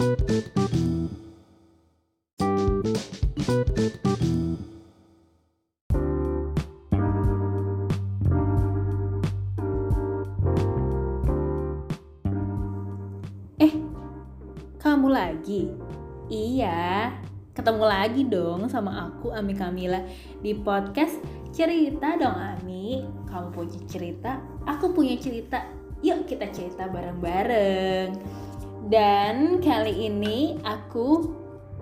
Eh, kamu lagi? Iya, ketemu lagi dong sama aku Ami Kamila di podcast Cerita dong Ami. Kamu punya cerita, aku punya cerita. Yuk kita cerita bareng-bareng. Dan kali ini aku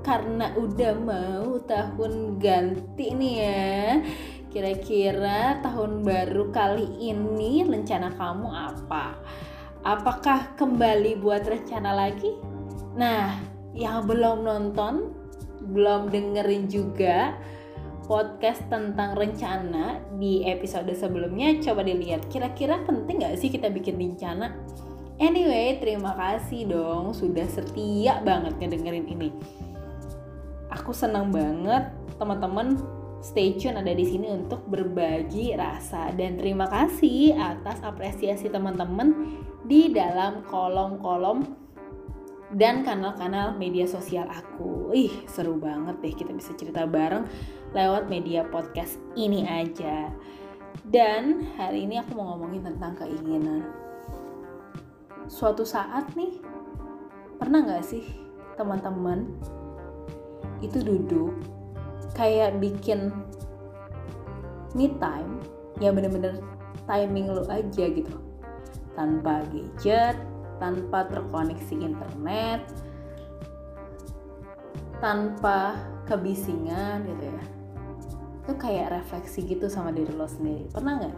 karena udah mau tahun ganti nih ya. Kira-kira tahun baru kali ini rencana kamu apa? Apakah kembali buat rencana lagi? Nah, yang belum nonton, belum dengerin juga podcast tentang rencana di episode sebelumnya, coba dilihat. Kira-kira penting gak sih kita bikin rencana? Anyway, terima kasih dong sudah setia banget ngedengerin ini. Aku senang banget teman-teman stay tune ada di sini untuk berbagi rasa dan terima kasih atas apresiasi teman-teman di dalam kolom-kolom dan kanal-kanal media sosial aku. Ih, seru banget deh kita bisa cerita bareng lewat media podcast ini aja. Dan hari ini aku mau ngomongin tentang keinginan. Suatu saat nih, pernah gak sih teman-teman itu duduk kayak bikin me time ya bener-bener timing lu aja gitu. Tanpa gadget tanpa terkoneksi internet tanpa kebisingan gitu ya. Itu kayak refleksi gitu sama diri lo sendiri. Pernah nggak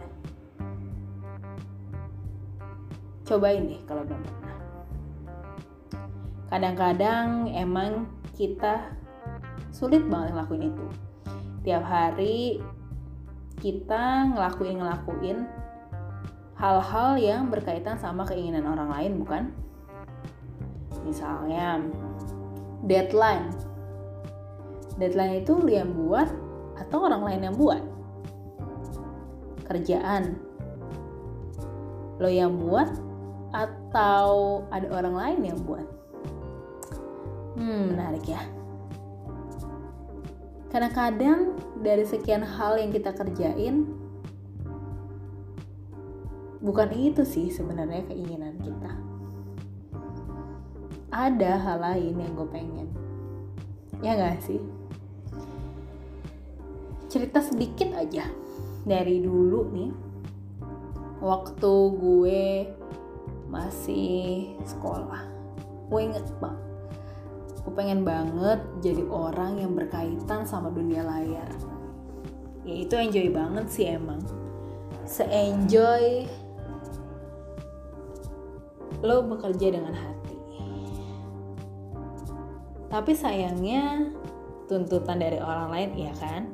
cobain deh kalau belum pernah kadang-kadang emang kita sulit banget ngelakuin itu tiap hari kita ngelakuin-ngelakuin hal-hal yang berkaitan sama keinginan orang lain bukan? Misalnya deadline. Deadline itu lu yang buat atau orang lain yang buat? Kerjaan. Lo yang buat atau ada orang lain yang buat? Hmm, menarik ya. Karena kadang dari sekian hal yang kita kerjain bukan itu sih sebenarnya keinginan kita. Ada hal lain yang gue pengen. Ya gak sih? Cerita sedikit aja dari dulu nih. Waktu gue masih sekolah. Gue inget banget gue pengen banget jadi orang yang berkaitan sama dunia layar. Ya itu enjoy banget sih emang. Se-enjoy lo bekerja dengan hati. Tapi sayangnya tuntutan dari orang lain ya kan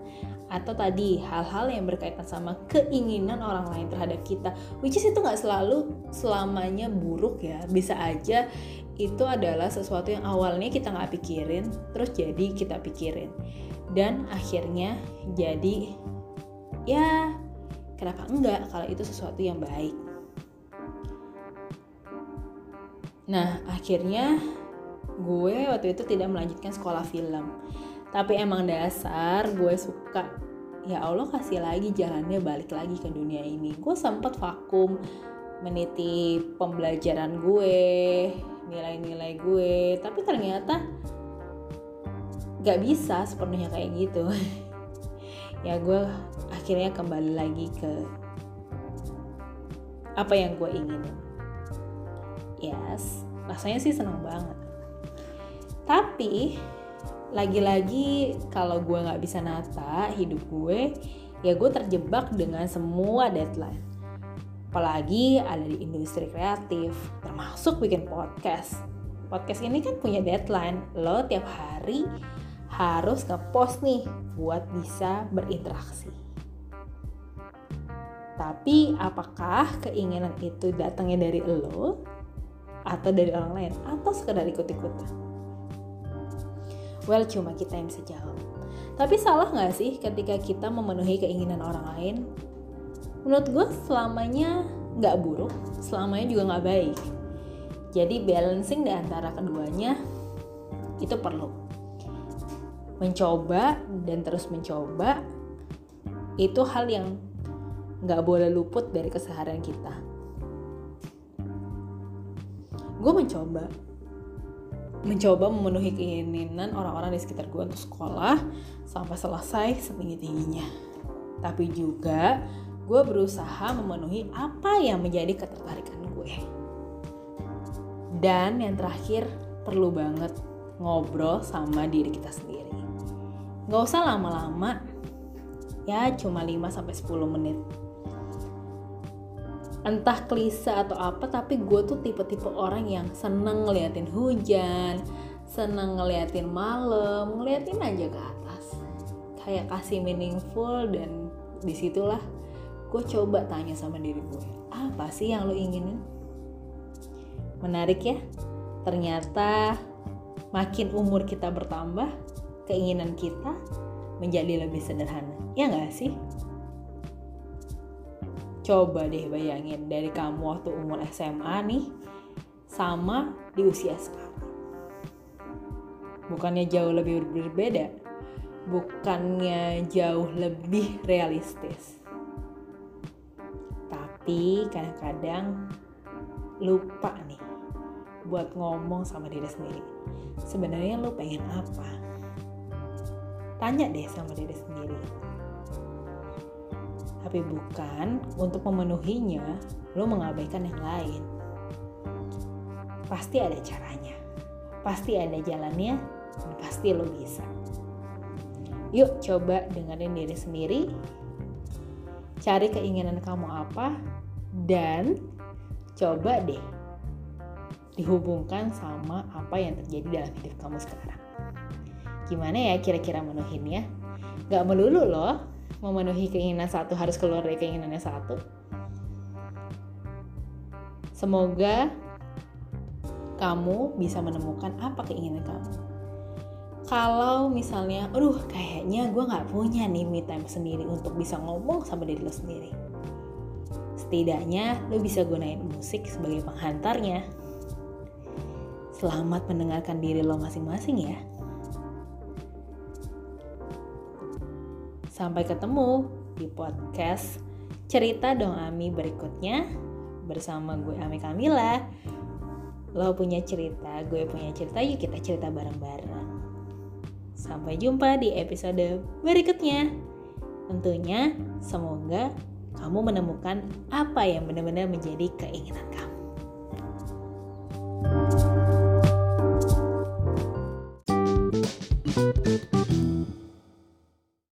atau tadi hal-hal yang berkaitan sama keinginan orang lain terhadap kita. Which is itu nggak selalu selamanya buruk ya. Bisa aja itu adalah sesuatu yang awalnya kita nggak pikirin terus jadi kita pikirin. Dan akhirnya jadi ya kenapa enggak kalau itu sesuatu yang baik? Nah akhirnya gue waktu itu tidak melanjutkan sekolah film tapi emang dasar gue suka. Ya Allah kasih lagi jalannya balik lagi ke dunia ini. Gue sempat vakum meniti pembelajaran gue nilai-nilai gue. Tapi ternyata gak bisa sepenuhnya kayak gitu. Ya gue akhirnya kembali lagi ke apa yang gue ingin. Yes rasanya sih seneng banget. Tapi lagi-lagi kalau gue nggak bisa nata hidup gue ya gue terjebak dengan semua deadline. Apalagi ada di industri kreatif termasuk bikin podcast. Podcast ini kan punya deadline. Lo tiap hari harus ngepost nih buat bisa berinteraksi. Tapi apakah keinginan itu datangnya dari lo atau dari orang lain? Atau sekedar ikut-ikutan well cuma kita yang bisa jawab. Tapi salah nggak sih ketika kita memenuhi keinginan orang lain? Menurut gue selamanya nggak buruk selamanya juga nggak baik. Jadi balancing di antara keduanya itu perlu. Mencoba dan terus mencoba itu hal yang nggak boleh luput dari keseharian kita. Gue mencoba mencoba memenuhi keinginan orang-orang di sekitar gue untuk sekolah sampai selesai setinggi tingginya tapi juga gue berusaha memenuhi apa yang menjadi ketertarikan gue. Dan yang terakhir perlu banget ngobrol sama diri kita sendiri. Nggak usah lama-lama. Ya cuma 5 10 menit entah klise atau apa tapi gue tuh tipe-tipe orang yang seneng ngeliatin hujan seneng ngeliatin malam ngeliatin aja ke atas kayak kasih meaningful dan di situlah gue coba tanya sama diri gue apa sih yang lo inginin menarik ya ternyata makin umur kita bertambah keinginan kita menjadi lebih sederhana. Ya nggak sih? Coba deh bayangin dari kamu waktu umur SMA nih sama di usia sekarang. Bukannya jauh lebih berbeda, bukannya jauh lebih realistis. Tapi kadang-kadang lupa nih buat ngomong sama diri sendiri. Sebenarnya lu pengen apa? Tanya deh sama diri sendiri. Tapi bukan untuk memenuhinya, lo mengabaikan yang lain. Pasti ada caranya. Pasti ada jalannya, dan pasti lo bisa. Yuk coba dengerin diri sendiri. Cari keinginan kamu apa dan coba deh dihubungkan sama apa yang terjadi dalam hidup kamu sekarang. Gimana ya kira-kira menuhinnya? Gak melulu loh memenuhi keinginan satu harus keluar dari keinginannya satu. Semoga kamu bisa menemukan apa keinginan kamu. Kalau misalnya, aduh kayaknya gue gak punya nih me time sendiri untuk bisa ngomong sama diri lo sendiri. Setidaknya lo bisa gunain musik sebagai penghantarnya. Selamat mendengarkan diri lo masing-masing ya. Sampai ketemu di podcast Cerita Dong Ami berikutnya bersama gue Ami Kamila. Lo punya cerita, gue punya cerita, yuk kita cerita bareng-bareng. Sampai jumpa di episode berikutnya. Tentunya semoga kamu menemukan apa yang benar-benar menjadi keinginan kamu.